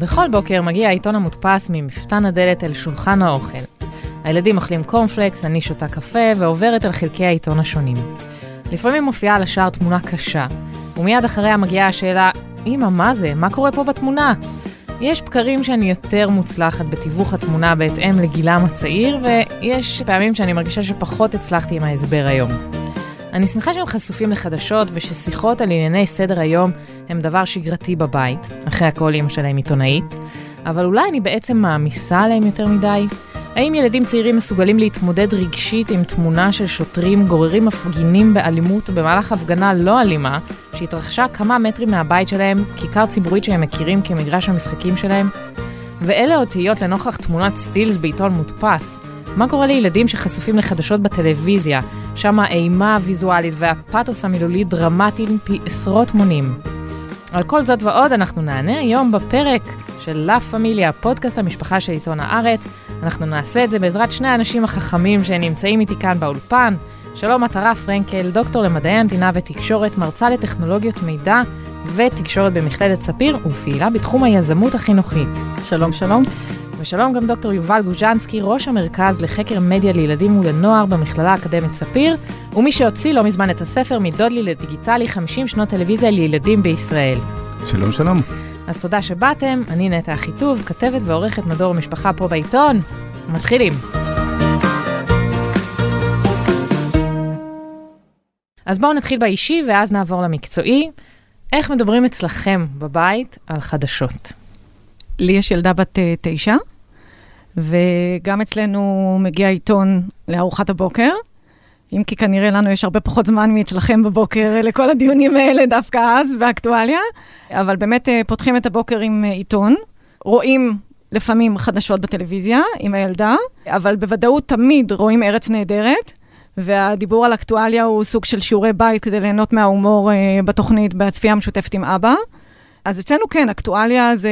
בכל בוקר מגיע העיתון המודפס ממפתן הדלת אל שולחן האוכל. הילדים אוכלים קורנפלקס, אני שותה קפה ועוברת אל חלקי העיתון השונים. לפעמים מופיעה על השער תמונה קשה, ומיד אחריה מגיעה השאלה, אמא, מה זה? מה קורה פה בתמונה? יש בקרים שאני יותר מוצלחת בתיווך התמונה בהתאם לגילם הצעיר, ויש פעמים שאני מרגישה שפחות הצלחתי עם ההסבר היום. אני שמחה שהם חשופים לחדשות וששיחות על ענייני סדר היום הם דבר שגרתי בבית, אחרי הכל אימא שלהם עיתונאית, אבל אולי אני בעצם מעמיסה עליהם יותר מדי? האם ילדים צעירים מסוגלים להתמודד רגשית עם תמונה של שוטרים גוררים מפגינים באלימות במהלך הפגנה לא אלימה, שהתרחשה כמה מטרים מהבית שלהם, כיכר ציבורית שהם מכירים כמגרש המשחקים שלהם? ואלה אותיות לנוכח תמונת סטילס בעיתון מודפס. מה קורה לילדים שחשופים לחדשות בטלוויזיה, שם האימה הוויזואלית והפתוס המילולי דרמטיים פי עשרות מונים? על כל זאת ועוד אנחנו נענה היום בפרק של לה פמיליה, פודקאסט המשפחה של עיתון הארץ. אנחנו נעשה את זה בעזרת שני האנשים החכמים שנמצאים איתי כאן באולפן. שלום מטרה פרנקל, דוקטור למדעי המדינה ותקשורת, מרצה לטכנולוגיות מידע ותקשורת במכללת ספיר ופעילה בתחום היזמות החינוכית. שלום, שלום. ושלום גם דוקטור יובל גוז'נסקי, ראש המרכז לחקר מדיה לילדים ולנוער במכללה האקדמית ספיר, ומי שהוציא לא מזמן את הספר מדודלי לדיגיטלי 50 שנות טלוויזיה לילדים בישראל. שלום, שלום. אז תודה שבאתם, אני נטע אחיטוב, כתבת ועורכת מדור משפחה פה בעיתון. מתחילים. אז בואו נתחיל באישי ואז נעבור למקצועי. איך מדברים אצלכם בבית על חדשות? לי יש ילדה בת uh, תשע, וגם אצלנו מגיע עיתון לארוחת הבוקר, אם כי כנראה לנו יש הרבה פחות זמן מאצלכם בבוקר אה, לכל הדיונים האלה דווקא אז, באקטואליה, אבל באמת uh, פותחים את הבוקר עם עיתון, רואים לפעמים חדשות בטלוויזיה עם הילדה, אבל בוודאות תמיד רואים ארץ נהדרת. והדיבור על אקטואליה הוא סוג של שיעורי בית כדי ליהנות מההומור בתוכנית, בצפייה המשותפת עם אבא. אז אצלנו כן, אקטואליה זה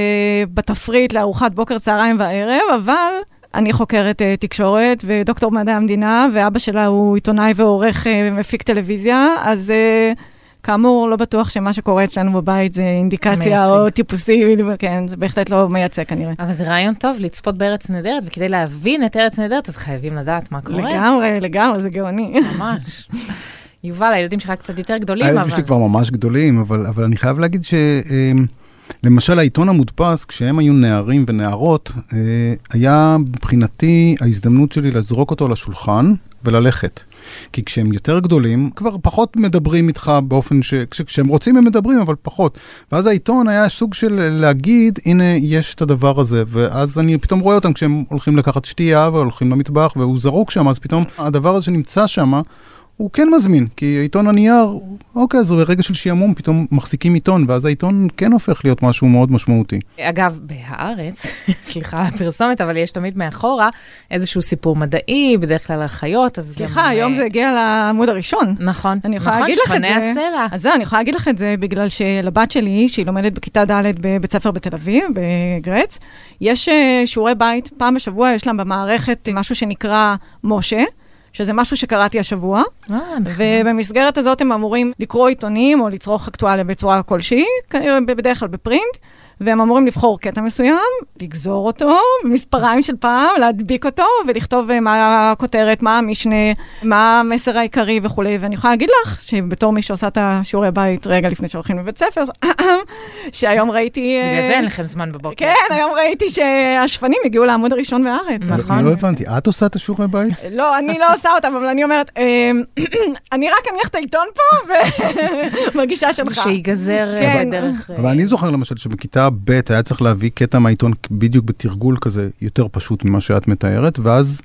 בתפריט לארוחת בוקר, צהריים וערב, אבל אני חוקרת uh, תקשורת ודוקטור מדעי המדינה, ואבא שלה הוא עיתונאי ועורך uh, מפיק טלוויזיה, אז uh, כאמור, לא בטוח שמה שקורה אצלנו בבית זה אינדיקציה מייצג. או טיפוסי, כן, זה בהחלט לא מייצג כנראה. אבל זה רעיון טוב לצפות בארץ נהדרת, וכדי להבין את ארץ נהדרת, אז חייבים לדעת מה קורה. לגמרי, לגמרי, זה גאוני. ממש. יובל, הילדים שלך קצת יותר גדולים, אבל... הילדים שלי כבר ממש גדולים, אבל, אבל אני חייב להגיד ש... למשל העיתון המודפס, כשהם היו נערים ונערות, היה מבחינתי ההזדמנות שלי לזרוק אותו לשולחן וללכת. כי כשהם יותר גדולים, כבר פחות מדברים איתך באופן ש... כשהם רוצים הם מדברים, אבל פחות. ואז העיתון היה סוג של להגיד, הנה, יש את הדבר הזה, ואז אני פתאום רואה אותם כשהם הולכים לקחת שתייה והולכים למטבח, והוא זרוק שם, אז פתאום הדבר הזה שנמצא שם, הוא כן מזמין, כי עיתון הנייר, אוקיי, אז ברגע של שעמום פתאום מחזיקים עיתון, ואז העיתון כן הופך להיות משהו מאוד משמעותי. אגב, בהארץ, סליחה על הפרסומת, אבל יש תמיד מאחורה איזשהו סיפור מדעי, בדרך כלל על חיות, אז... סליחה, גם, היום זה הגיע לעמוד הראשון. נכון, אני יכולה נכון, להגיד לך את זה. נכון, שפני הסלע. אז זהו, אני יכולה להגיד לך את זה בגלל שלבת שלי, שהיא לומדת בכיתה ד' בבית ספר בתל אביב, בגרץ, יש אה, שיעורי בית, פעם בשבוע יש להם במערכת משהו שנקרא משה. שזה משהו שקראתי השבוע. אה, ובמסגרת הזאת הם אמורים לקרוא עיתונים או לצרוך אקטואליה בצורה כלשהי, כנראה בדרך כלל בפרינט. והם אמורים לבחור קטע מסוים, לגזור אותו במספריים של פעם, להדביק אותו ולכתוב אה, מה הכותרת, מה המשנה, מה המסר העיקרי וכולי. ואני יכולה להגיד לך שבתור מי שעושה את השיעורי בית רגע לפני שהולכים לבית ספר, שהיום ראיתי... אה, בגלל זה אין לכם זמן בבוקר. כן, היום ראיתי שהשפנים הגיעו לעמוד הראשון בארץ, נכון? לא הבנתי, את עושה את השיעורי בית? לא, אני לא עושה אותם, אבל אני אומרת, אני רק אניח את העיתון פה ומרגישה שלך. שיגזר אה, כן. בדרך... אבל אני זוכר למשל שבכיתה ב' היה צריך להביא קטע מהעיתון בדיוק בתרגול כזה יותר פשוט ממה שאת מתארת, ואז,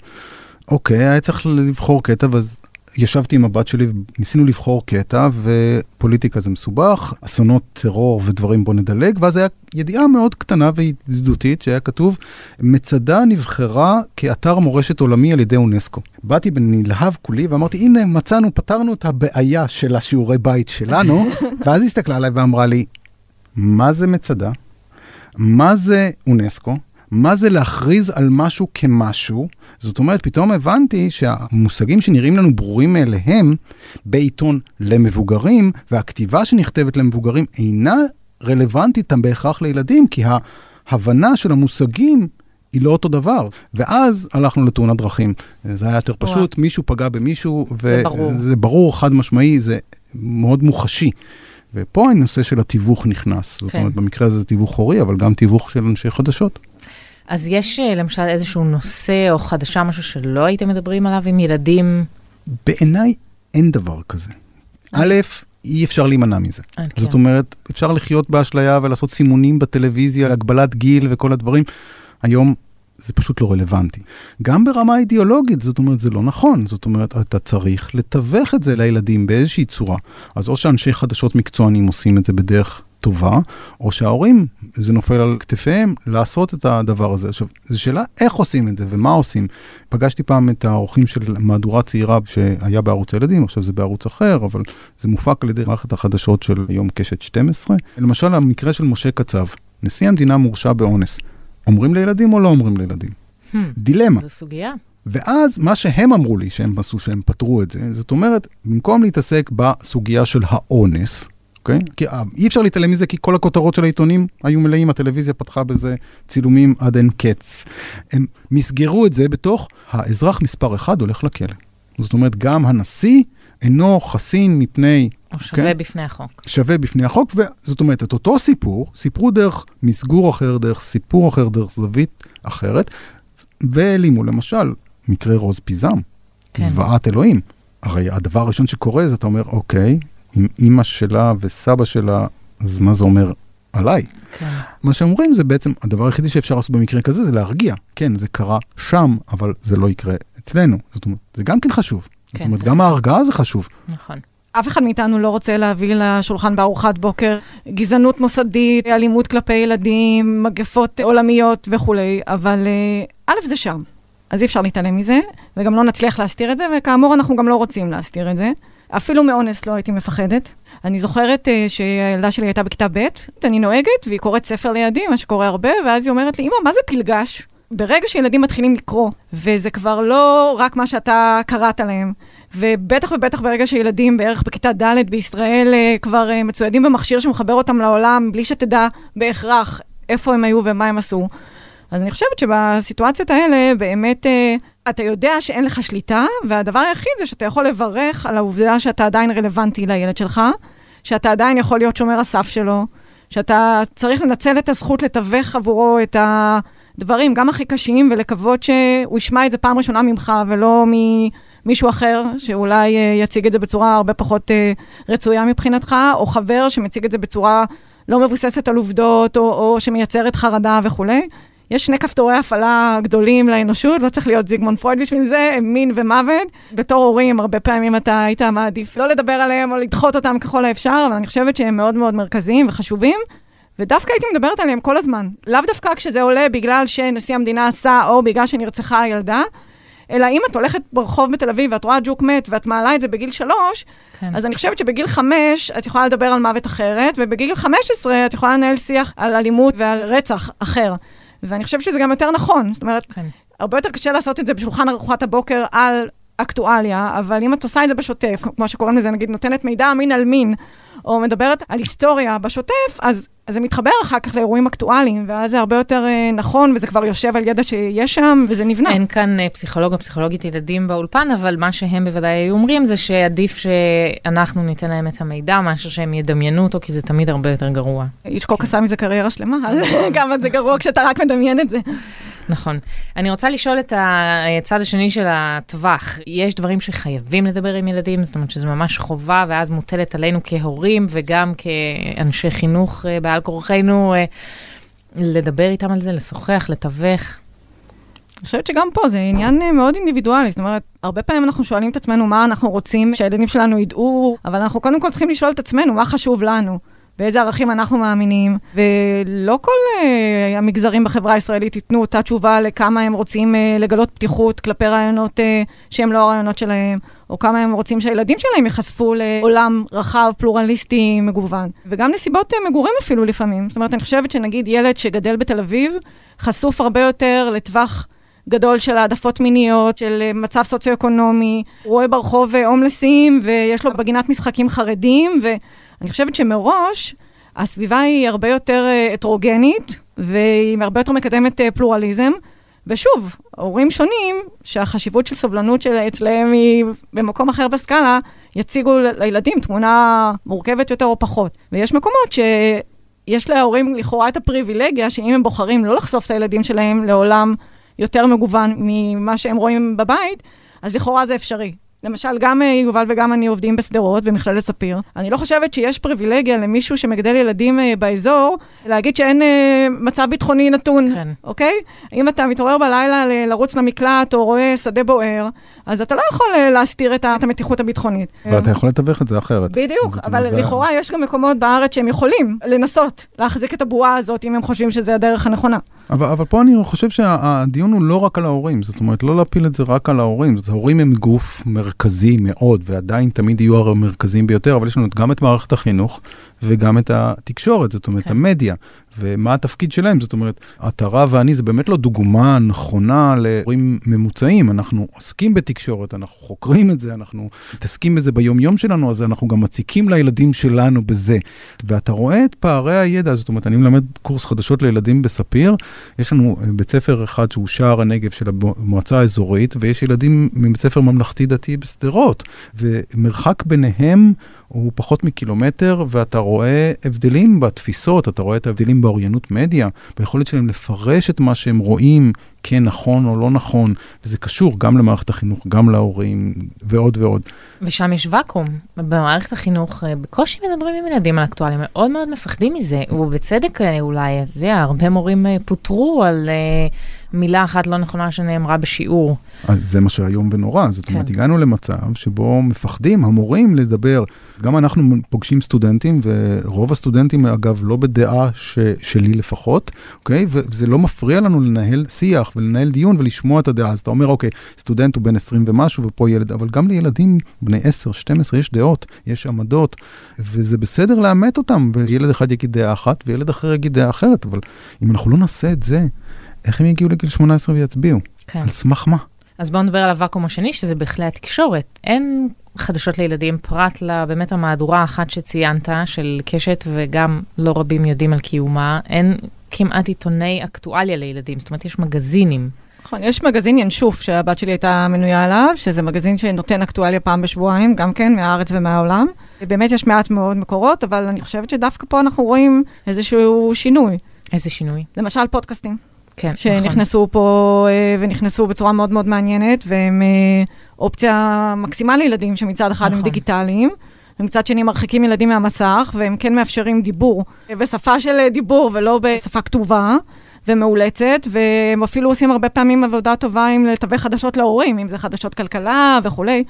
אוקיי, היה צריך לבחור קטע, ואז ישבתי עם הבת שלי וניסינו לבחור קטע, ופוליטיקה זה מסובך, אסונות טרור ודברים בוא נדלג, ואז היה ידיעה מאוד קטנה וידידותית שהיה כתוב, מצדה נבחרה כאתר מורשת עולמי על ידי אונסקו. באתי בנלהב כולי ואמרתי, הנה מצאנו, פתרנו את הבעיה של השיעורי בית שלנו, ואז היא הסתכלה עליי ואמרה לי, מה זה מצדה? מה זה אונסקו? מה זה להכריז על משהו כמשהו? זאת אומרת, פתאום הבנתי שהמושגים שנראים לנו ברורים מאליהם בעיתון למבוגרים, והכתיבה שנכתבת למבוגרים אינה רלוונטית בהכרח לילדים, כי ההבנה של המושגים היא לא אותו דבר. ואז הלכנו לתאונת דרכים. זה היה יותר פשוט, וואו. מישהו פגע במישהו, זה ברור. וזה ברור, חד משמעי, זה מאוד מוחשי. ופה הנושא של התיווך נכנס. כן. זאת אומרת, במקרה הזה זה תיווך הורי, אבל גם תיווך של אנשי חדשות. אז יש אה, למשל איזשהו נושא או חדשה, משהו שלא הייתם מדברים עליו עם ילדים? בעיניי אין דבר כזה. אוקיי. א', אי אפשר להימנע מזה. Okay. זאת כן. אומרת, אפשר לחיות באשליה ולעשות סימונים בטלוויזיה, הגבלת גיל וכל הדברים. היום זה פשוט לא רלוונטי. גם ברמה אידיאולוגית, זאת אומרת, זה לא נכון. זאת אומרת, אתה צריך לתווך את זה לילדים באיזושהי צורה. אז או שאנשי חדשות מקצוענים עושים את זה בדרך טובה, או שההורים, זה נופל על כתפיהם, לעשות את הדבר הזה. עכשיו, זו שאלה איך עושים את זה ומה עושים. פגשתי פעם את האורחים של מהדורה צעירה שהיה בערוץ הילדים, עכשיו זה בערוץ אחר, אבל זה מופק על ידי מערכת החדשות של יום קשת 12. למשל, המקרה של משה קצב, נשיא המדינה מורשע באונס. אומרים לילדים או לא אומרים לילדים? Hmm, דילמה. זו סוגיה. ואז מה שהם אמרו לי שהם עשו, שהם פתרו את זה, זאת אומרת, במקום להתעסק בסוגיה של האונס, אוקיי? כי אה, אי אפשר להתעלם מזה, כי כל הכותרות של העיתונים היו מלאים, הטלוויזיה פתחה בזה צילומים עד אין קץ. הם מסגרו את זה בתוך האזרח מספר אחד הולך לכלא. זאת אומרת, גם הנשיא אינו חסין מפני... או שווה כן? בפני החוק. שווה בפני החוק, וזאת אומרת, את אותו סיפור, סיפרו דרך מסגור אחר, דרך סיפור אחר, דרך זווית אחרת, והעלימו למשל מקרה רוז פיזם, כן. זוועת אלוהים. הרי הדבר הראשון שקורה זה אתה אומר, אוקיי, עם אימא שלה וסבא שלה, אז מה זה אומר עליי? כן. מה שאומרים זה בעצם, הדבר היחידי שאפשר לעשות במקרה כזה זה להרגיע. כן, זה קרה שם, אבל זה לא יקרה אצלנו. זאת אומרת, זה גם כן חשוב. כן, זאת אומרת, גם ההרגעה זה חשוב. נכון. אף אחד מאיתנו לא רוצה להביא לשולחן בארוחת בוקר גזענות מוסדית, אלימות כלפי ילדים, מגפות עולמיות וכולי, אבל אה, א', זה שם. אז אי אפשר להתעלם מזה, וגם לא נצליח להסתיר את זה, וכאמור, אנחנו גם לא רוצים להסתיר את זה. אפילו מאונס לא הייתי מפחדת. אני זוכרת uh, שהילדה שלי הייתה בכיתה ב', אני נוהגת, והיא קוראת ספר לידי, מה שקורה הרבה, ואז היא אומרת לי, אמא, מה זה פלגש? ברגע שילדים מתחילים לקרוא, וזה כבר לא רק מה שאתה קראת להם, ובטח ובטח ברגע שילדים בערך בכיתה ד' בישראל uh, כבר uh, מצוידים במכשיר שמחבר אותם לעולם, בלי שתדע בהכרח איפה הם היו ומה הם עשו. אז אני חושבת שבסיטואציות האלה, באמת, uh, אתה יודע שאין לך שליטה, והדבר היחיד זה שאתה יכול לברך על העובדה שאתה עדיין רלוונטי לילד שלך, שאתה עדיין יכול להיות שומר הסף שלו, שאתה צריך לנצל את הזכות לתווך עבורו את הדברים, גם הכי קשים, ולקוות שהוא ישמע את זה פעם ראשונה ממך, ולא ממישהו אחר, שאולי אה, יציג את זה בצורה הרבה פחות אה, רצויה מבחינתך, או חבר שמציג את זה בצורה לא מבוססת על עובדות, או, או שמייצרת חרדה וכולי. יש שני כפתורי הפעלה גדולים לאנושות, לא צריך להיות זיגמונד פרויד בשביל זה, מין ומוות. בתור הורים, הרבה פעמים אתה היית מעדיף לא לדבר עליהם או לדחות אותם ככל האפשר, אבל אני חושבת שהם מאוד מאוד מרכזיים וחשובים. ודווקא הייתי מדברת עליהם כל הזמן. לאו דווקא כשזה עולה בגלל שנשיא המדינה עשה, או בגלל שנרצחה הילדה, אלא אם את הולכת ברחוב בתל אביב ואת רואה ג'וק מת ואת מעלה את זה בגיל שלוש, כן. אז אני חושבת שבגיל חמש את יכולה לדבר על מוות אחרת, ובגיל חמש עשרה את יכולה לנהל שיח על אלימות ועל רצח אחר. ואני חושבת שזה גם יותר נכון. זאת אומרת, כן. הרבה יותר קשה לעשות את זה בשולחן ארוחת הבוקר על אקטואליה, אבל אם את עושה את זה בשוטף, כמו שקוראים לזה, נגיד נותנת מידע מין על מין, או מדברת על היסטוריה בשוטף, אז אז זה מתחבר אחר כך לאירועים אקטואליים, ואז זה הרבה יותר אה, נכון, וזה כבר יושב על ידע שיש שם, וזה נבנה. אין כאן אה, פסיכולוג או פסיכולוגית ילדים באולפן, אבל מה שהם בוודאי היו אומרים זה שעדיף שאנחנו ניתן להם את המידע, מאשר שהם ידמיינו אותו, כי זה תמיד הרבה יותר גרוע. איצ'קוק כן. עשה מזה קריירה שלמה, כמה זה גרוע כשאתה רק מדמיין את זה. נכון. אני רוצה לשאול את הצד השני של הטווח. יש דברים שחייבים לדבר עם ילדים, זאת אומרת שזה ממש חובה, ואז מוטלת עלינו כהורים וגם כאנשי חינוך אה, בעל כורחנו אה, לדבר איתם על זה, לשוחח, לתווך. אני חושבת שגם פה זה עניין אה, מאוד אינדיבידואלי, זאת אומרת, הרבה פעמים אנחנו שואלים את עצמנו מה אנחנו רוצים שהילדים שלנו ידעו, אבל אנחנו קודם כל צריכים לשאול את עצמנו מה חשוב לנו. באיזה ערכים אנחנו מאמינים, ולא כל uh, המגזרים בחברה הישראלית ייתנו אותה תשובה לכמה הם רוצים uh, לגלות פתיחות כלפי רעיונות uh, שהם לא הרעיונות שלהם, או כמה הם רוצים שהילדים שלהם ייחשפו לעולם רחב, פלורליסטי, מגוון. וגם נסיבות uh, מגורים אפילו לפעמים. זאת אומרת, אני חושבת שנגיד ילד שגדל בתל אביב, חשוף הרבה יותר לטווח גדול של העדפות מיניות, של מצב סוציו-אקונומי, רואה ברחוב הומלסים, ויש לו בגינת משחקים חרדים, ו... אני חושבת שמראש, הסביבה היא הרבה יותר אה, הטרוגנית, והיא הרבה יותר מקדמת אה, פלורליזם. ושוב, הורים שונים, שהחשיבות של סובלנות של אצלם היא במקום אחר בסקאלה, יציגו לילדים תמונה מורכבת יותר או פחות. ויש מקומות שיש להורים לכאורה את הפריבילגיה, שאם הם בוחרים לא לחשוף את הילדים שלהם לעולם יותר מגוון ממה שהם רואים בבית, אז לכאורה זה אפשרי. למשל, גם אה, יובל וגם אני עובדים בשדרות, במכללת ספיר. אני לא חושבת שיש פריבילגיה למישהו שמגדל ילדים אה, באזור, להגיד שאין אה, מצב ביטחוני נתון, כן. אוקיי? אם אתה מתעורר בלילה לרוץ למקלט או רואה שדה בוער, אז אתה לא יכול להסתיר את המתיחות הביטחונית. אבל אתה יכול לתווך את זה אחרת. בדיוק, אבל אומר... לכאורה יש גם מקומות בארץ שהם יכולים לנסות להחזיק את הבועה הזאת, אם הם חושבים שזה הדרך הנכונה. אבל, אבל פה אני חושב שהדיון הוא לא רק על ההורים, זאת אומרת, לא להפיל את זה רק על ההורים. זאת, ההורים הם גוף מרכזי מאוד, ועדיין תמיד יהיו המרכזיים ביותר, אבל יש לנו גם את מערכת החינוך וגם את התקשורת, זאת אומרת, כן. המדיה. ומה התפקיד שלהם. זאת אומרת, רב ואני זה באמת לא דוגמה נכונה להורים ממוצעים. אנחנו עוסקים בתקשורת, אנחנו חוקרים את זה, אנחנו מתעסקים בזה ביום-יום שלנו, אז אנחנו גם מציקים לילדים שלנו בזה. ואתה רואה את פערי הידע, זאת אומרת, אני מלמד קורס חדשות לילדים בספיר, יש לנו אה, בית ספר אחד שהוא שער הנגב של המועצה האזורית, ויש ילדים מבית ספר ממלכתי-דתי בשדרות, ומרחק ביניהם הוא פחות מקילומטר, ואתה רואה הבדלים בתפיסות, אתה רואה את ההבדלים באוריינות מדיה, ביכולת שלהם לפרש את מה שהם רואים כן נכון או לא נכון, וזה קשור גם למערכת החינוך, גם להורים, ועוד ועוד. ושם יש ואקום. במערכת החינוך אה, בקושי מדברים עם ילדים על אקטואליה, מאוד מאוד מפחדים מזה, ובצדק אה, אולי, אתה יודע, הרבה מורים אה, פוטרו על... מילה אחת לא נכונה שנאמרה בשיעור. אז זה מה שאיום ונורא, זאת כן. אומרת, הגענו למצב שבו מפחדים המורים לדבר. גם אנחנו פוגשים סטודנטים, ורוב הסטודנטים, אגב, לא בדעה ש, שלי לפחות, אוקיי? וזה לא מפריע לנו לנהל שיח ולנהל דיון ולשמוע את הדעה. אז אתה אומר, אוקיי, סטודנט הוא בן 20 ומשהו, ופה ילד, אבל גם לילדים בני 10, 12, יש דעות, יש עמדות, וזה בסדר לאמת אותם, וילד אחד יגיד דעה אחת, וילד אחר יגיד דעה אחרת, אבל אם אנחנו לא נעשה את זה, איך הם יגיעו לגיל 18 ויצביעו? כן. על סמך מה? אז בואו נדבר על הוואקום השני, שזה בכלי התקשורת. אין חדשות לילדים, פרט לבאמת המהדורה האחת שציינת, של קשת, וגם לא רבים יודעים על קיומה, אין כמעט עיתוני אקטואליה לילדים, זאת אומרת, יש מגזינים. נכון, יש מגזין ינשוף שהבת שלי הייתה מנויה עליו, שזה מגזין שנותן אקטואליה פעם בשבועיים, גם כן, מהארץ ומהעולם. באמת יש מעט מאוד מקורות, אבל אני חושבת שדווקא פה אנחנו רואים איזשהו שינוי. איזה שינוי? למשל פודקאסטים. כן, שנכנסו נכון. פה אה, ונכנסו בצורה מאוד מאוד מעניינת, והם אה, אופציה מקסימה לילדים שמצד אחד נכון. הם דיגיטליים. ומצד שני מרחיקים ילדים מהמסך, והם כן מאפשרים דיבור בשפה של דיבור ולא בשפה כתובה ומאולצת, והם אפילו עושים הרבה פעמים עבודה טובה עם לתווך חדשות להורים, אם זה חדשות כלכלה וכולי.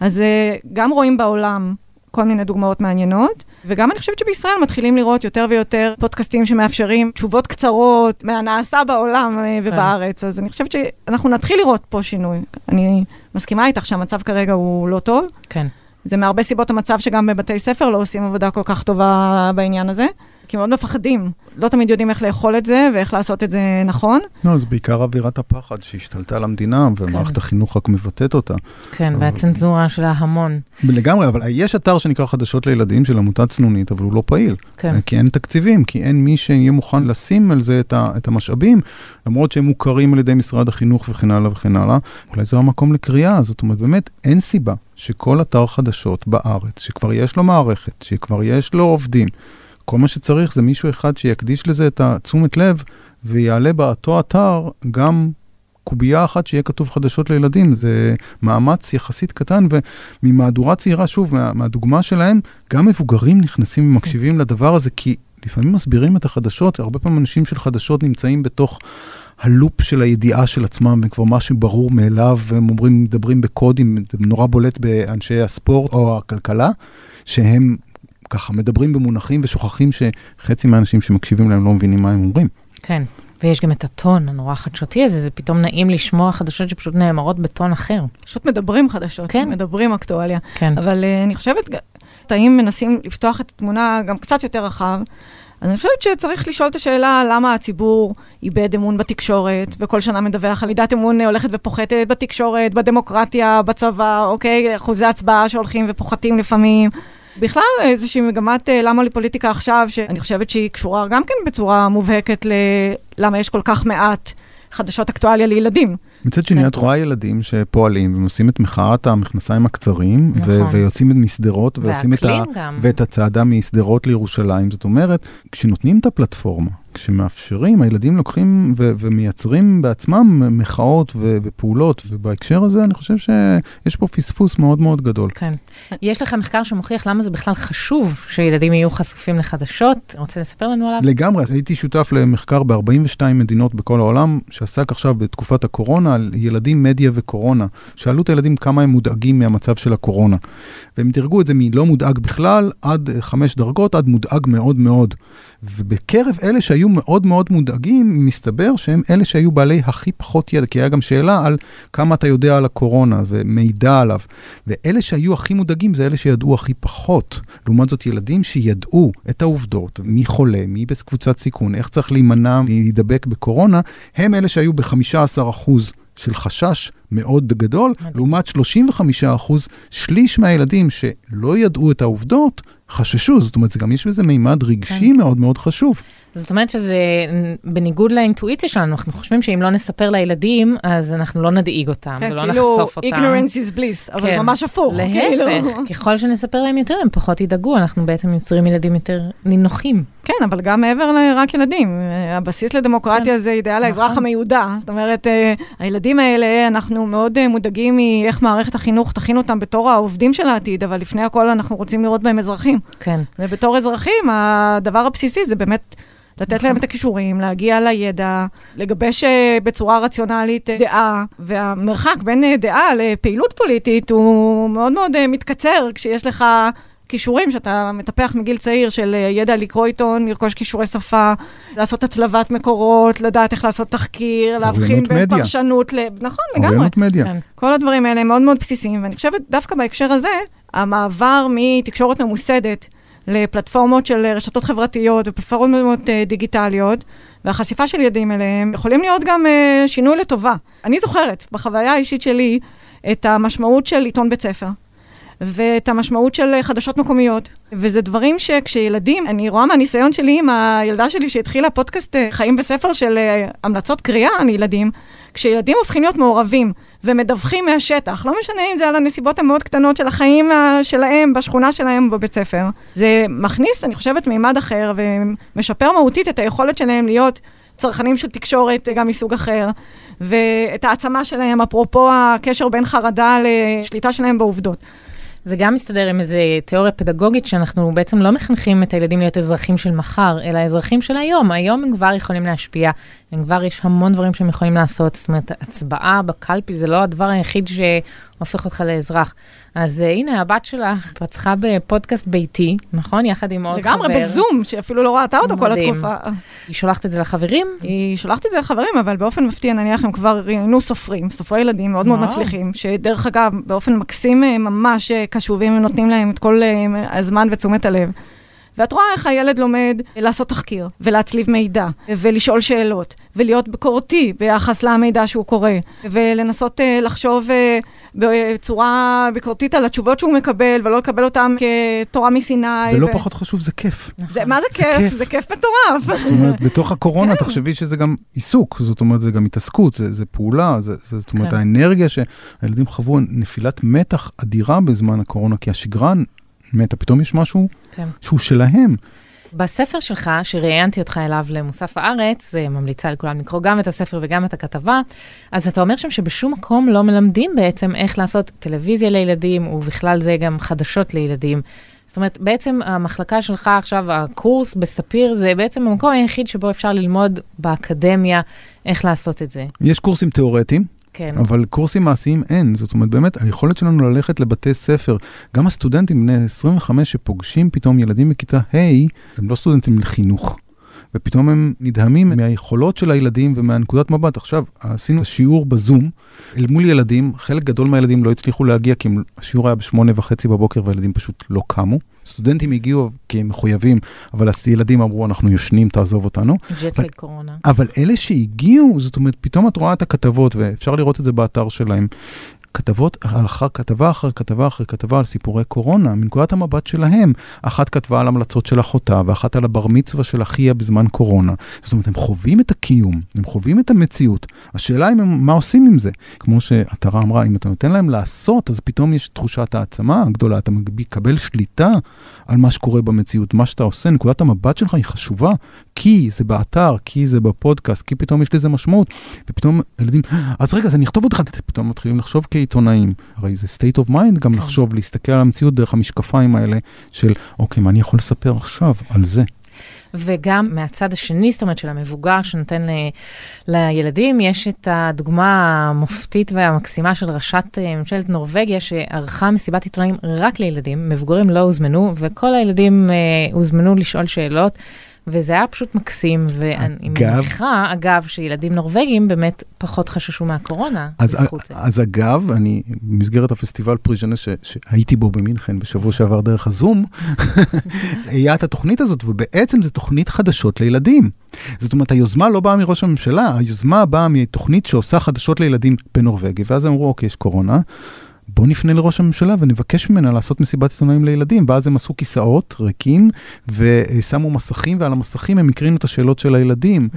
אז אה, גם רואים בעולם כל מיני דוגמאות מעניינות. וגם אני חושבת שבישראל מתחילים לראות יותר ויותר פודקאסטים שמאפשרים תשובות קצרות מהנעשה בעולם אה, כן. ובארץ, אז אני חושבת שאנחנו נתחיל לראות פה שינוי. אני מסכימה איתך שהמצב כרגע הוא לא טוב. כן. זה מהרבה סיבות המצב שגם בבתי ספר לא עושים עבודה כל כך טובה בעניין הזה. כי מאוד מפחדים, לא תמיד יודעים איך לאכול את זה ואיך לעשות את זה נכון. לא, זה בעיקר אווירת הפחד שהשתלטה על המדינה, ומערכת כן. החינוך רק מבטאת אותה. כן, אבל... והצנזורה של ההמון. לגמרי, אבל יש אתר שנקרא חדשות לילדים של עמותת צנונית, אבל הוא לא פעיל. כן. כי אין תקציבים, כי אין מי שיהיה מוכן לשים על זה את המשאבים, למרות שהם מוכרים על ידי משרד החינוך וכן הלאה וכן הלאה. אולי זה המקום לקריאה, זאת אומרת, באמת אין סיבה שכל אתר חדשות בארץ, שכבר יש לו מערכת, שכבר יש לו עובדים, כל מה שצריך זה מישהו אחד שיקדיש לזה את התשומת לב ויעלה באותו אתר גם קובייה אחת שיהיה כתוב חדשות לילדים. זה מאמץ יחסית קטן, וממהדורה צעירה, שוב, מה, מהדוגמה שלהם, גם מבוגרים נכנסים ומקשיבים לדבר הזה, כי לפעמים מסבירים את החדשות, הרבה פעמים אנשים של חדשות נמצאים בתוך... הלופ של הידיעה של עצמם, וכבר משהו ברור מאליו, והם אומרים, מדברים בקודים, זה נורא בולט באנשי הספורט או הכלכלה, שהם ככה מדברים במונחים ושוכחים שחצי מהאנשים שמקשיבים להם לא מבינים מה הם אומרים. כן, ויש גם את הטון הנורא חדשותי הזה, זה פתאום נעים לשמוע חדשות שפשוט נאמרות בטון אחר. פשוט מדברים חדשות, כן. מדברים אקטואליה. כן. אבל uh, אני חושבת, האם מנסים לפתוח את התמונה גם קצת יותר רחב, אז אני חושבת שצריך לשאול את השאלה למה הציבור איבד אמון בתקשורת, וכל שנה מדווח על לידת אמון הולכת ופוחתת בתקשורת, בדמוקרטיה, בצבא, אוקיי? אחוזי הצבעה שהולכים ופוחתים לפעמים. בכלל, איזושהי מגמת אה, למה לי פוליטיקה עכשיו, שאני חושבת שהיא קשורה גם כן בצורה מובהקת ללמה יש כל כך מעט חדשות אקטואליה לילדים. מצד שני, כן. את רואה ילדים שפועלים והם עושים את מחאת המכנסיים הקצרים, ו- נכון. ויוצאים משדרות ועושים את ה... גם. ואת הצעדה משדרות לירושלים. זאת אומרת, כשנותנים את הפלטפורמה, כשמאפשרים, הילדים לוקחים ו- ומייצרים בעצמם מחאות ו- ופעולות, ובהקשר הזה אני חושב שיש פה פספוס מאוד מאוד גדול. כן. יש לך מחקר שמוכיח למה זה בכלל חשוב שילדים יהיו חשופים לחדשות. רוצה לספר לנו עליו? לגמרי, הייתי שותף למחקר ב-42 מדינות בכל העולם, שעסק עכשיו בתקופת הקורונה על ילדים, מדיה וקורונה. שאלו את הילדים כמה הם מודאגים מהמצב של הקורונה. והם דירגו את זה מלא מודאג בכלל, עד חמש דרגות, עד מודאג מאוד מאוד. ובקרב אלה שהיו מאוד מאוד מודאגים, מסתבר שהם אלה שהיו בעלי הכי פחות ידע, כי היה גם שאלה על כמה אתה יודע על הקורונה ומידע עליו. ואלה שהיו הכי מודאגים זה אלה שידעו הכי פחות. לעומת זאת, ילדים שידעו את העובדות, מי חולה, מי בקבוצת סיכון, איך צריך להימנע מלהידבק בקורונה, הם אלה שהיו ב-15% של חשש מאוד גדול, מדהים. לעומת 35%, שליש מהילדים שלא ידעו את העובדות, חששו. זאת אומרת, זה גם יש בזה מימד רגשי כן. מאוד מאוד חשוב. זאת אומרת שזה בניגוד לאינטואיציה שלנו, אנחנו חושבים שאם לא נספר לילדים, אז אנחנו לא נדאיג אותם כן, ולא כאילו, נחשוף אותם. ignorance is bliss, אבל כן. ממש הפוך. כאילו. להפך, ככל שנספר להם יותר, הם פחות ידאגו, אנחנו בעצם יוצרים ילדים יותר נינוחים. כן, אבל גם מעבר לרק ילדים. אה, הבסיס לדמוקרטיה כן. זה אידאל האזרח נכון. המיודע. זאת אומרת, אה, הילדים האלה, אנחנו מאוד אה, מודאגים מאיך מערכת החינוך תכין אותם בתור העובדים של העתיד, אבל לפני הכל אנחנו רוצים לראות בהם אזרחים. כן. ובתור אזרחים, הדבר הבסיסי זה באמת לתת נכון. להם את הכישורים, להגיע לידע, לגבש אה, בצורה רציונלית אה, דעה, והמרחק בין אה, דעה לפעילות פוליטית הוא מאוד מאוד מתקצר כשיש לך... כישורים שאתה מטפח מגיל צעיר של אה, ידע לקרוא עיתון, לרכוש כישורי שפה, לעשות הצלבת מקורות, לדעת איך לעשות תחקיר, להבחין בין מדיה. פרשנות ל... נכון, לגמרי. אוריינות מדיה. כן. כל הדברים האלה הם מאוד מאוד בסיסיים, ואני חושבת דווקא בהקשר הזה, המעבר מתקשורת ממוסדת לפלטפורמות של רשתות חברתיות ופלטפורמות אה, דיגיטליות, והחשיפה של ילדים אליהם, יכולים להיות גם אה, שינוי לטובה. אני זוכרת, בחוויה האישית שלי, את המשמעות של עיתון בית ספר. ואת המשמעות של אה, חדשות מקומיות. וזה דברים שכשילדים, אני רואה מהניסיון שלי עם הילדה שלי שהתחילה פודקאסט אה, חיים בספר של אה, המלצות קריאה לילדים, כשילדים הופכים להיות מעורבים ומדווחים מהשטח, לא משנה אם זה על הנסיבות המאוד קטנות של החיים שלהם, בשכונה שלהם, בבית ספר, זה מכניס, אני חושבת, מימד אחר ומשפר מהותית את היכולת שלהם להיות צרכנים של תקשורת גם מסוג אחר, ואת העצמה שלהם, אפרופו הקשר בין חרדה לשליטה שלהם בעובדות. זה גם מסתדר עם איזו תיאוריה פדגוגית שאנחנו בעצם לא מחנכים את הילדים להיות אזרחים של מחר, אלא אזרחים של היום. היום הם כבר יכולים להשפיע, הם כבר יש המון דברים שהם יכולים לעשות. זאת אומרת, הצבעה בקלפי זה לא הדבר היחיד שהופך אותך לאזרח. אז uh, הנה, הבת שלך פצחה בפודקאסט ביתי, נכון? יחד עם עוד לגמרי, חבר. בזום, שאפילו לא ראתה אותו כל. התקופה. היא שולחת את זה לחברים? היא שולחת את זה לחברים, אבל באופן מפתיע, נניח, הם כבר ראיינו סופרים, סופרי ילדים מאוד מאוד. מצליחים, שדרך אגב, באופן מקסים אה, ממש אה, קשובים, ונותנים להם את כל הזמן ותשומת הלב. ואת רואה איך הילד לומד לעשות תחקיר, ולהצליב מידע, ולשאול שאלות, ולהיות ביקורתי ביחס למידע שהוא קורא, ולנסות אה, לחשוב אה, בצורה ביקורתית על התשובות שהוא מקבל, ולא לקבל אותן כתורה מסיני. ולא ו- פחות חשוב, זה כיף. זה, מה זה זה כיף? כיף. זה כיף מטורף. זאת אומרת, בתוך כן. הקורונה, תחשבי שזה גם עיסוק, זאת אומרת, זה גם התעסקות, זה, זה פעולה, זה, זה, זאת אומרת, כן. האנרגיה שהילדים חוו, נפילת מתח אדירה בזמן הקורונה, כי השגרה מתה, פתאום יש משהו כן. שהוא שלהם. בספר שלך, שראיינתי אותך אליו למוסף הארץ, זה ממליצה לכולם לקרוא גם את הספר וגם את הכתבה, אז אתה אומר שם שבשום מקום לא מלמדים בעצם איך לעשות טלוויזיה לילדים, ובכלל זה גם חדשות לילדים. זאת אומרת, בעצם המחלקה שלך עכשיו, הקורס בספיר, זה בעצם המקום היחיד שבו אפשר ללמוד באקדמיה איך לעשות את זה. יש קורסים תיאורטיים, כן. אבל קורסים מעשיים אין. זאת אומרת, באמת, היכולת שלנו ללכת לבתי ספר, גם הסטודנטים בני 25 שפוגשים פתאום ילדים בכיתה ה', הם לא סטודנטים לחינוך. ופתאום הם נדהמים מהיכולות של הילדים ומהנקודת מבט. עכשיו, עשינו שיעור בזום אל מול ילדים, חלק גדול מהילדים לא הצליחו להגיע כי השיעור היה בשמונה וחצי בבוקר והילדים פשוט לא קמו. סטודנטים הגיעו כי הם מחויבים, אבל הילדים אמרו, אנחנו ישנים, תעזוב אותנו. ג'טלג קורונה. אבל אלה שהגיעו, זאת אומרת, פתאום את רואה את הכתבות, ואפשר לראות את זה באתר שלהם. כתבות, אחר כתבה אחר כתבה אחר כתבה על סיפורי קורונה, מנקודת המבט שלהם. אחת כתבה על המלצות של אחותה, ואחת על הבר מצווה של אחיה בזמן קורונה. זאת אומרת, הם חווים את הקיום, הם חווים את המציאות. השאלה היא מה עושים עם זה. כמו שעטרה אמרה, אם אתה נותן להם לעשות, אז פתאום יש תחושת העצמה הגדולה, אתה מקבל שליטה על מה שקורה במציאות, מה שאתה עושה, נקודת המבט שלך היא חשובה, כי זה באתר, כי זה בפודקאסט, כי פתאום יש לזה משמעות, ופתאום ילדים, אז רגע, אז אני אכתוב עוד אחד, פתאום מתחילים לחשוב כעיתונאים, הרי זה state of mind גם כן. לחשוב, להסתכל על המציאות דרך המשקפיים האלה של, אוקיי, מה אני יכול לספר עכשיו על זה? וגם מהצד השני, זאת אומרת, של המבוגר שנותן ל, לילדים, יש את הדוגמה המופתית והמקסימה של ראשת אה, ממשלת נורבגיה, שערכה מסיבת עיתונאים רק לילדים, מבוגרים לא הוזמנו, וכל הילדים אה, הוזמנו לשאול שאלות. וזה היה פשוט מקסים, ואני מניחה, אגב, שילדים נורבגים באמת פחות חששו מהקורונה אז, בזכות זה. אז אגב, אני, במסגרת הפסטיבל פריז'נה שהייתי בו במינכן בשבוע שעבר דרך הזום, היה את התוכנית הזאת, ובעצם זו תוכנית חדשות לילדים. זאת אומרת, היוזמה לא באה מראש הממשלה, היוזמה באה מתוכנית שעושה חדשות לילדים בנורבגיה, ואז אמרו, אוקיי, יש קורונה. בוא נפנה לראש הממשלה ונבקש ממנה לעשות מסיבת עיתונאים לילדים. ואז הם עשו כיסאות ריקים ושמו מסכים, ועל המסכים הם הקרינו את השאלות של הילדים.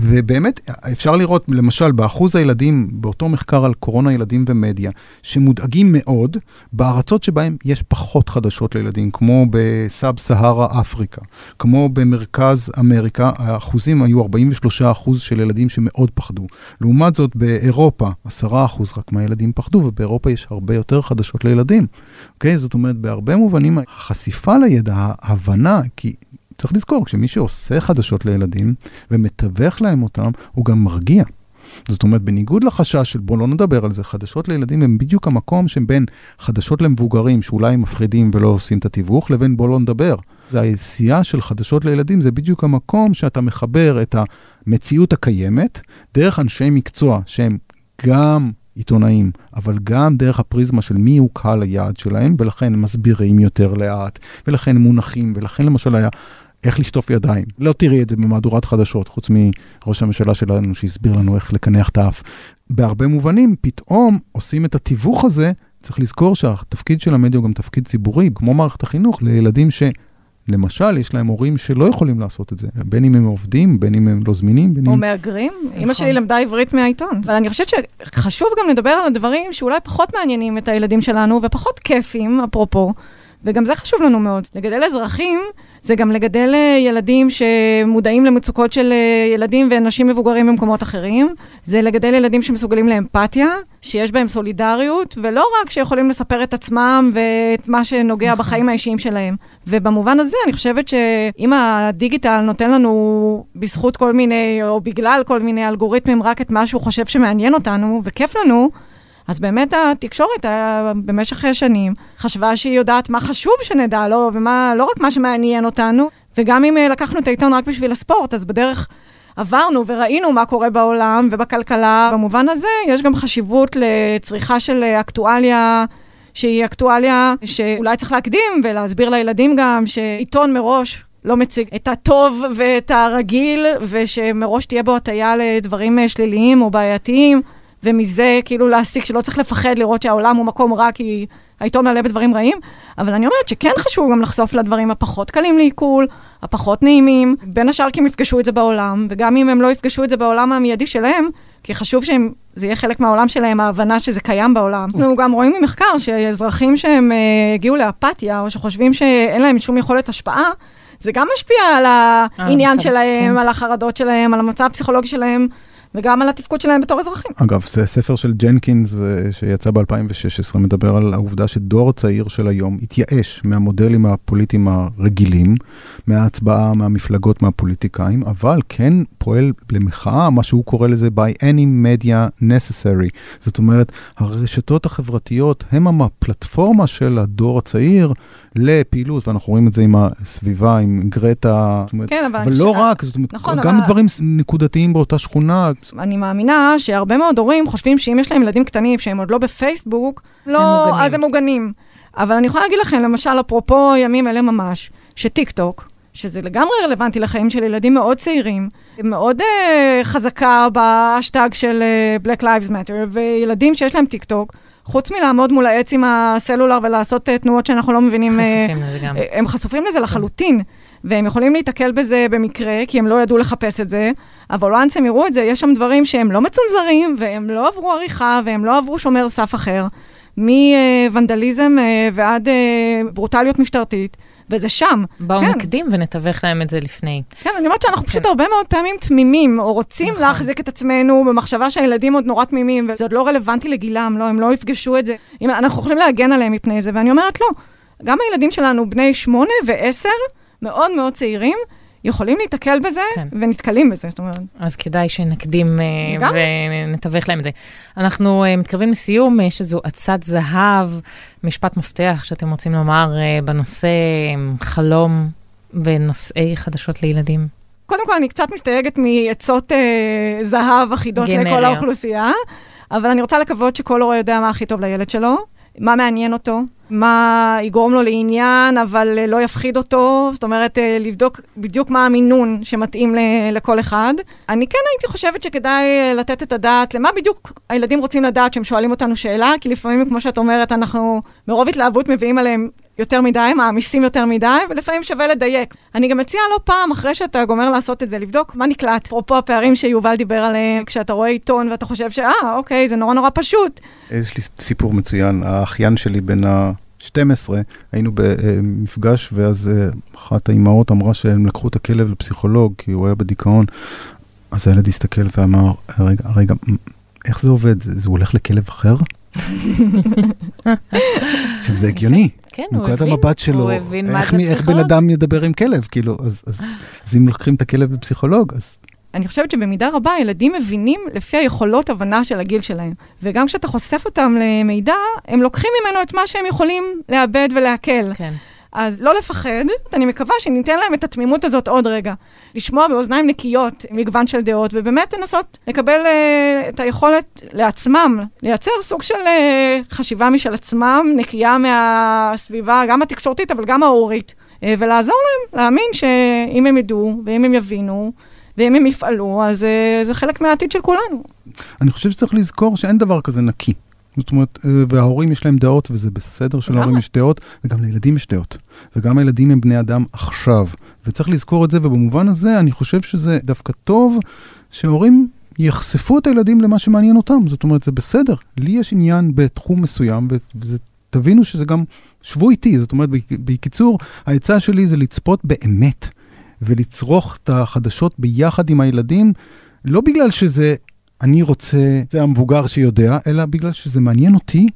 ובאמת, אפשר לראות, למשל, באחוז הילדים, באותו מחקר על קורונה ילדים ומדיה, שמודאגים מאוד, בארצות שבהם יש פחות חדשות לילדים, כמו בסאב סהרה אפריקה, כמו במרכז אמריקה, האחוזים היו 43 אחוז של ילדים שמאוד פחדו. לעומת זאת, באירופה, 10 אחוז רק מהילדים פחדו, ובאירופה יש הרבה יותר חדשות לילדים. אוקיי? זאת אומרת, בהרבה מובנים, החשיפה לידע, ההבנה, כי צריך לזכור, כשמי שעושה חדשות לילדים ומתווך להם אותם, הוא גם מרגיע. זאת אומרת, בניגוד לחשש של בוא לא נדבר על זה, חדשות לילדים הם בדיוק המקום שבין חדשות למבוגרים, שאולי מפחידים ולא עושים את התיווך, לבין בוא לא נדבר. זה היציאה של חדשות לילדים, זה בדיוק המקום שאתה מחבר את המציאות הקיימת דרך אנשי מקצוע שהם גם עיתונאים, אבל גם דרך הפריזמה של מי הוא קהל היעד שלהם, ולכן הם מסבירים יותר לאט, ולכן הם מונחים, ולכן למשל היה איך לשטוף ידיים. לא תראי את זה במהדורת חדשות, חוץ מראש הממשלה שלנו שהסביר לנו איך לקנח את האף. בהרבה מובנים, פתאום עושים את התיווך הזה, צריך לזכור שהתפקיד של המדיה הוא גם תפקיד ציבורי, כמו מערכת החינוך, לילדים ש... למשל, יש להם הורים שלא יכולים לעשות את זה, בין אם הם עובדים, בין אם הם לא זמינים, בין אם... או מהגרים. נכון. אימא שלי למדה עברית מהעיתון. אבל אני חושבת שחשוב גם לדבר על הדברים שאולי פחות מעניינים את הילדים שלנו, ופחות כיפים, אפרופו, וגם זה חשוב לנו מאוד. לגדל אזרחים זה גם לגדל אה, ילדים שמודעים למצוקות של אה, ילדים ואנשים מבוגרים במקומות אחרים. זה לגדל ילדים שמסוגלים לאמפתיה, שיש בהם סולידריות, ולא רק שיכולים לספר את עצמם ואת מה שנוגע נכון. בחיים האישיים שלהם. ובמובן הזה, אני חושבת שאם הדיגיטל נותן לנו, בזכות כל מיני, או בגלל כל מיני אלגוריתמים, רק את מה שהוא חושב שמעניין אותנו וכיף לנו, אז באמת התקשורת היה במשך שנים חשבה שהיא יודעת מה חשוב שנדע, לא, ומה, לא רק מה שמעניין אותנו, וגם אם אה, לקחנו את העיתון רק בשביל הספורט, אז בדרך עברנו וראינו מה קורה בעולם ובכלכלה. במובן הזה יש גם חשיבות לצריכה של אקטואליה. שהיא אקטואליה שאולי צריך להקדים ולהסביר לילדים גם שעיתון מראש לא מציג את הטוב ואת הרגיל, ושמראש תהיה בו הטיה לדברים אה, שליליים או בעייתיים. ומזה כאילו להסיק שלא צריך לפחד לראות שהעולם הוא מקום רע כי העיתון מלא בדברים רעים, אבל אני אומרת שכן חשוב גם לחשוף לדברים הפחות קלים לעיכול, הפחות נעימים, בין השאר כי הם יפגשו את זה בעולם, וגם אם הם לא יפגשו את זה בעולם המיידי שלהם, כי חשוב שזה יהיה חלק מהעולם שלהם, ההבנה שזה קיים בעולם. אנחנו גם רואים ממחקר שאזרחים שהם uh, הגיעו לאפתיה, או שחושבים שאין להם שום יכולת השפעה, זה גם משפיע על העניין שלהם, כן. על החרדות שלהם, על המצב הפסיכולוגי שלהם. וגם על התפקוד שלהם בתור אזרחים. אגב, זה ספר של ג'נקינס אה, שיצא ב-2016, מדבר על העובדה שדור הצעיר של היום התייאש מהמודלים הפוליטיים הרגילים, מההצבעה, מהמפלגות, מהפוליטיקאים, אבל כן פועל למחאה, מה שהוא קורא לזה by any media necessary. זאת אומרת, הרשתות החברתיות הם הפלטפורמה של הדור הצעיר לפעילות, ואנחנו רואים את זה עם הסביבה, עם גרטה, כן, אבל, אבל לא ש... רק, זאת אומרת, נכון, גם אבל... דברים נקודתיים באותה שכונה. אני מאמינה שהרבה מאוד הורים חושבים שאם יש להם ילדים קטנים שהם עוד לא בפייסבוק, לא, מוגנים. אז הם מוגנים. אבל אני יכולה להגיד לכם, למשל, אפרופו ימים אלה ממש, שטיק טוק, שזה לגמרי רלוונטי לחיים של ילדים מאוד צעירים, מאוד אה, חזקה בהאשטג של אה, Black Lives Matter, וילדים שיש להם טיק טוק, חוץ מלעמוד מול העץ עם הסלולר ולעשות אה, תנועות שאנחנו לא מבינים... חשופים לזה גם. הם חשופים לזה לחלוטין, והם יכולים להיתקל בזה במקרה, כי הם לא ידעו לחפש את זה, אבל once הם יראו את זה, יש שם דברים שהם לא מצונזרים, והם לא עברו עריכה, והם לא עברו שומר סף אחר, מוונדליזם אה, ועד אה, ברוטליות משטרתית, וזה שם. בואו כן. נקדים ונתווך להם את זה לפני. כן, אני אומרת שאנחנו פשוט כן. הרבה מאוד פעמים תמימים, או רוצים נכון. להחזיק את עצמנו במחשבה שהילדים עוד נורא תמימים, וזה עוד לא רלוונטי לגילם, לא, הם לא יפגשו את זה. אם אנחנו יכולים להגן עליהם מפני זה, ואני אומרת, לא. גם הילדים שלנו, בני שמונה ועשר, מאוד מאוד צעירים, יכולים להיתקל בזה, כן. ונתקלים בזה, זאת אומרת. אז כדאי שנקדים אה, לגמרי. ונתווך להם את זה. אנחנו אה, מתקרבים לסיום, יש איזו עצת זהב, משפט מפתח שאתם רוצים לומר אה, בנושא אה, חלום ונושאי חדשות לילדים. קודם כל, אני קצת מסתייגת מעצות אה, זהב אחידות לכל גנריות. האוכלוסייה, אבל אני רוצה לקוות שכל הורה יודע מה הכי טוב לילד שלו, מה מעניין אותו, מה יגרום לו לעניין, אבל אה, לא יפחיד אותו, זאת אומרת, אה, לבדוק בדיוק מה המינון שמתאים לכל אחד. אני כן הייתי חושבת שכדאי אה, לתת את הדעת למה בדיוק הילדים רוצים לדעת כשהם שואלים אותנו שאלה, כי לפעמים, כמו שאת אומרת, אנחנו מרוב התלהבות מביאים עליהם יותר מדי, מעמיסים יותר מדי, ולפעמים שווה לדייק. אני גם מציעה לא פעם, אחרי שאתה גומר לעשות את זה, לבדוק מה נקלט. אפרופו הפערים שיובל דיבר עליהם, כשאתה רואה עיתון ואתה חושב שאה, אוקיי, זה נורא נורא פשוט. יש לי סיפור מצוין, האחיין שלי בן ה-12, היינו במפגש, ואז אה, אחת האימהות אמרה שהם לקחו את הכלב לפסיכולוג, כי הוא היה בדיכאון. אז הילד הסתכל ואמר, רגע, רגע, איך זה עובד? זה הולך לכלב אחר? עכשיו, זה הגיוני. כן, הוא נקודת הבין. המבט שלו, הוא הבין מה זה מי- איך בן פסיכולוג. אדם ידבר עם כלב, כאילו, אז, אז, אז אם לוקחים את הכלב לפסיכולוג, אז אני חושבת שבמידה רבה ילדים מבינים לפי היכולות הבנה של הגיל שלהם. וגם כשאתה חושף אותם למידע, הם לוקחים ממנו את מה שהם יכולים לאבד ולעכל. כן. אז לא לפחד, אני מקווה שניתן להם את התמימות הזאת עוד רגע. לשמוע באוזניים נקיות מגוון של דעות, ובאמת לנסות לקבל uh, את היכולת לעצמם, לייצר סוג של uh, חשיבה משל עצמם, נקייה מהסביבה, גם התקשורתית, אבל גם ההורית, uh, ולעזור להם להאמין שאם הם ידעו, ואם הם יבינו, ואם הם יפעלו, אז uh, זה חלק מהעתיד של כולנו. אני חושב שצריך לזכור שאין דבר כזה נקי. זאת אומרת, אה, וההורים יש להם דעות, וזה בסדר שלהורים. יש דעות, וגם לילדים יש דעות. וגם הילדים הם בני אדם עכשיו. וצריך לזכור את זה, ובמובן הזה אני חושב שזה דווקא טוב שהורים יחשפו את הילדים למה שמעניין אותם. זאת אומרת, זה בסדר. לי יש עניין בתחום מסוים, ו- וזה, תבינו שזה גם, שבו איתי. זאת אומרת, בק- בקיצור, העצה שלי זה לצפות באמת, ולצרוך את החדשות ביחד עם הילדים, לא בגלל שזה אני רוצה, זה המבוגר שיודע, אלא בגלל שזה מעניין אותי,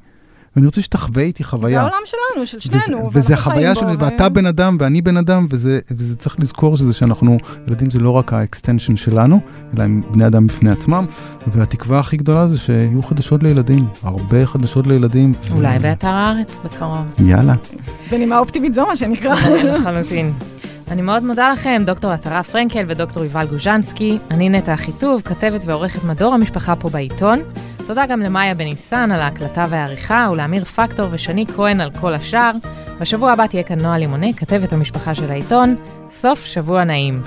ואני רוצה שתחווה איתי זה חוויה. העולם שלנו, של וזה, שנינו. וזה ואנחנו חוויה חיים שלי, ואתה ו- בן אדם ואני בן אדם, וזה, וזה צריך לזכור שזה שאנחנו, ילדים זה לא רק ה extension שלנו, אלא הם בני אדם בפני עצמם, והתקווה הכי גדולה זה שיהיו חדשות לילדים, הרבה חדשות לילדים. ו- אולי באתר הארץ בקרוב. יאללה. בנימה אופטימית זו, מה שנקרא. לחלוטין. אני מאוד מודה לכם, דוקטור עטרה פרנקל ודוקטור יובל גוז'נסקי. אני נטע אחיטוב, כתבת ועורכת מדור המשפחה פה בעיתון. תודה גם למאיה בניסן על ההקלטה והעריכה, ולאמיר פקטור ושני כהן על כל השאר. בשבוע הבא תהיה כאן נועה לימוני, כתבת המשפחה של העיתון. סוף שבוע נעים.